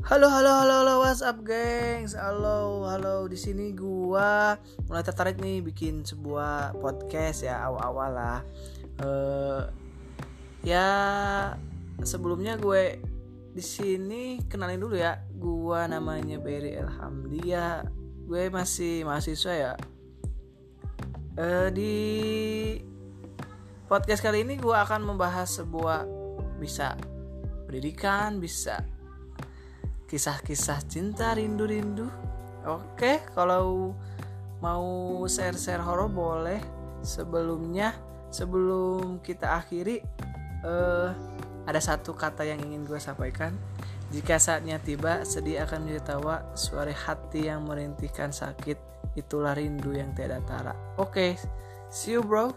Halo halo halo halo what's up gengs? Halo halo di sini gua mulai tertarik nih bikin sebuah podcast ya awal-awal lah. Uh, Ya sebelumnya gue di sini kenalin dulu ya. Gua namanya Berry Elhamdia. Gue masih mahasiswa ya. Uh, Di podcast kali ini gue akan membahas sebuah bisa pendidikan bisa kisah-kisah cinta rindu-rindu. Oke, kalau mau share-share horor boleh. Sebelumnya, sebelum kita akhiri, uh, ada satu kata yang ingin gue sampaikan. Jika saatnya tiba, sedih akan menjadi tawa, suara hati yang merintihkan sakit, itulah rindu yang tidak tara. Oke, see you bro.